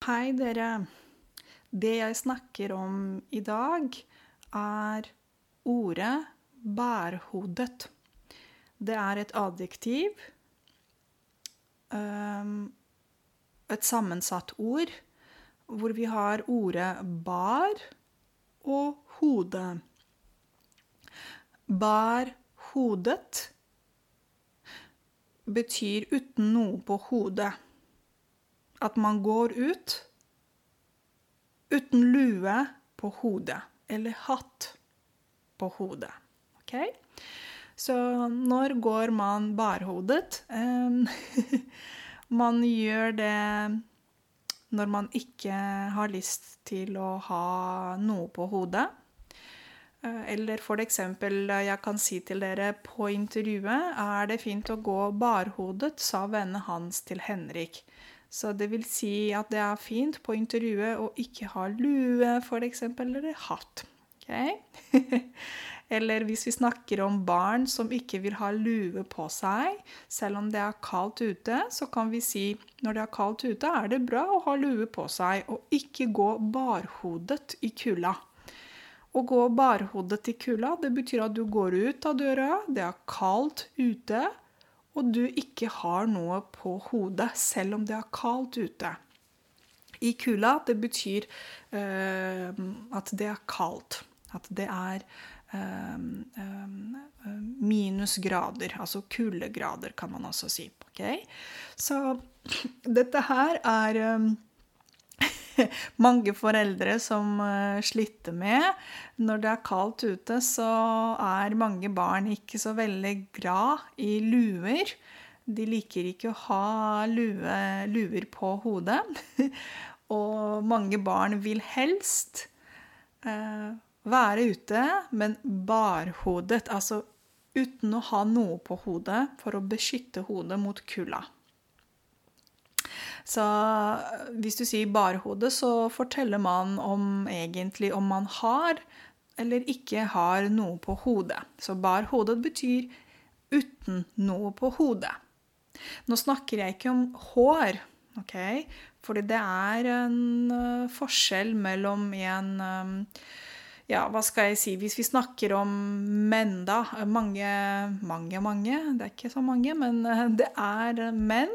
Hei, dere. Det jeg snakker om i dag, er ordet bærhodet. Det er et adjektiv. Um, et sammensatt ord hvor vi har ordet bar og hode. Bar hodet betyr uten noe på hodet. At man går ut uten lue på hodet, eller hatt på hodet. OK? Så når går man barhodet? Man gjør det når man ikke har lyst til å ha noe på hodet. Eller for eksempel, jeg kan si til dere på intervjuet er det fint å gå barhodet, sa vennen hans til Henrik. Så det vil si at det er fint på intervjuet å ikke ha lue, eksempel, eller hatt. Okay? eller hvis vi snakker om barn som ikke vil ha lue på seg, selv om det er kaldt ute, så kan vi si når det er kaldt ute, er det bra å ha lue på seg og ikke gå barhodet i kulda. Å gå barhodet i kulda, det betyr at du går ut av døra, det er kaldt ute, og du ikke har noe på hodet, selv om det er kaldt ute. I kula, det betyr uh, at det er kaldt. At det er uh, uh, minusgrader, altså kuldegrader, kan man også si. Okay? Så dette her er um, mange foreldre som uh, sliter med. Når det er kaldt ute, så er mange barn ikke så veldig glad i luer. De liker ikke å ha lue, luer på hodet. Og mange barn vil helst uh, være ute, men barhodet, altså uten å ha noe på hodet for å beskytte hodet mot kulda. Så hvis du sier barhode, så forteller man om egentlig om man har eller ikke har noe på hodet. Så barhodet betyr uten noe på hodet. Nå snakker jeg ikke om hår, ok? Fordi det er en uh, forskjell mellom en um, ja, hva skal jeg si Hvis vi snakker om menn, da Mange, mange, mange. Det er ikke så mange, men uh, det er menn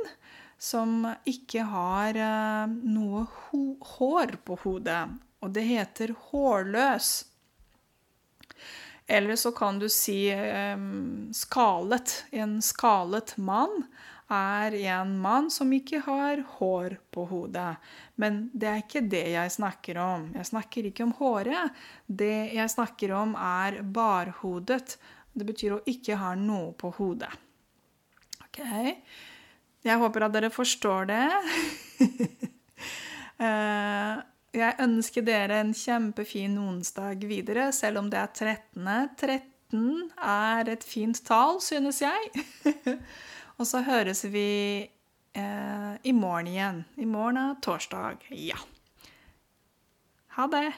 som ikke har uh, noe hår på hodet. Og det heter hårløs. Eller så kan du si um, skalet. En skalet mann er en mann som ikke har hår på hodet. Men det er ikke det jeg snakker om. Jeg snakker ikke om håret. Det jeg snakker om, er barhodet. Det betyr å ikke ha noe på hodet. Okay? Jeg håper at dere forstår det. Eh, jeg ønsker dere en kjempefin onsdag videre, selv om det er 13. 13 er et fint tall, synes jeg. Og så høres vi eh, i morgen igjen. I morgen er torsdag. Ja. Ha det.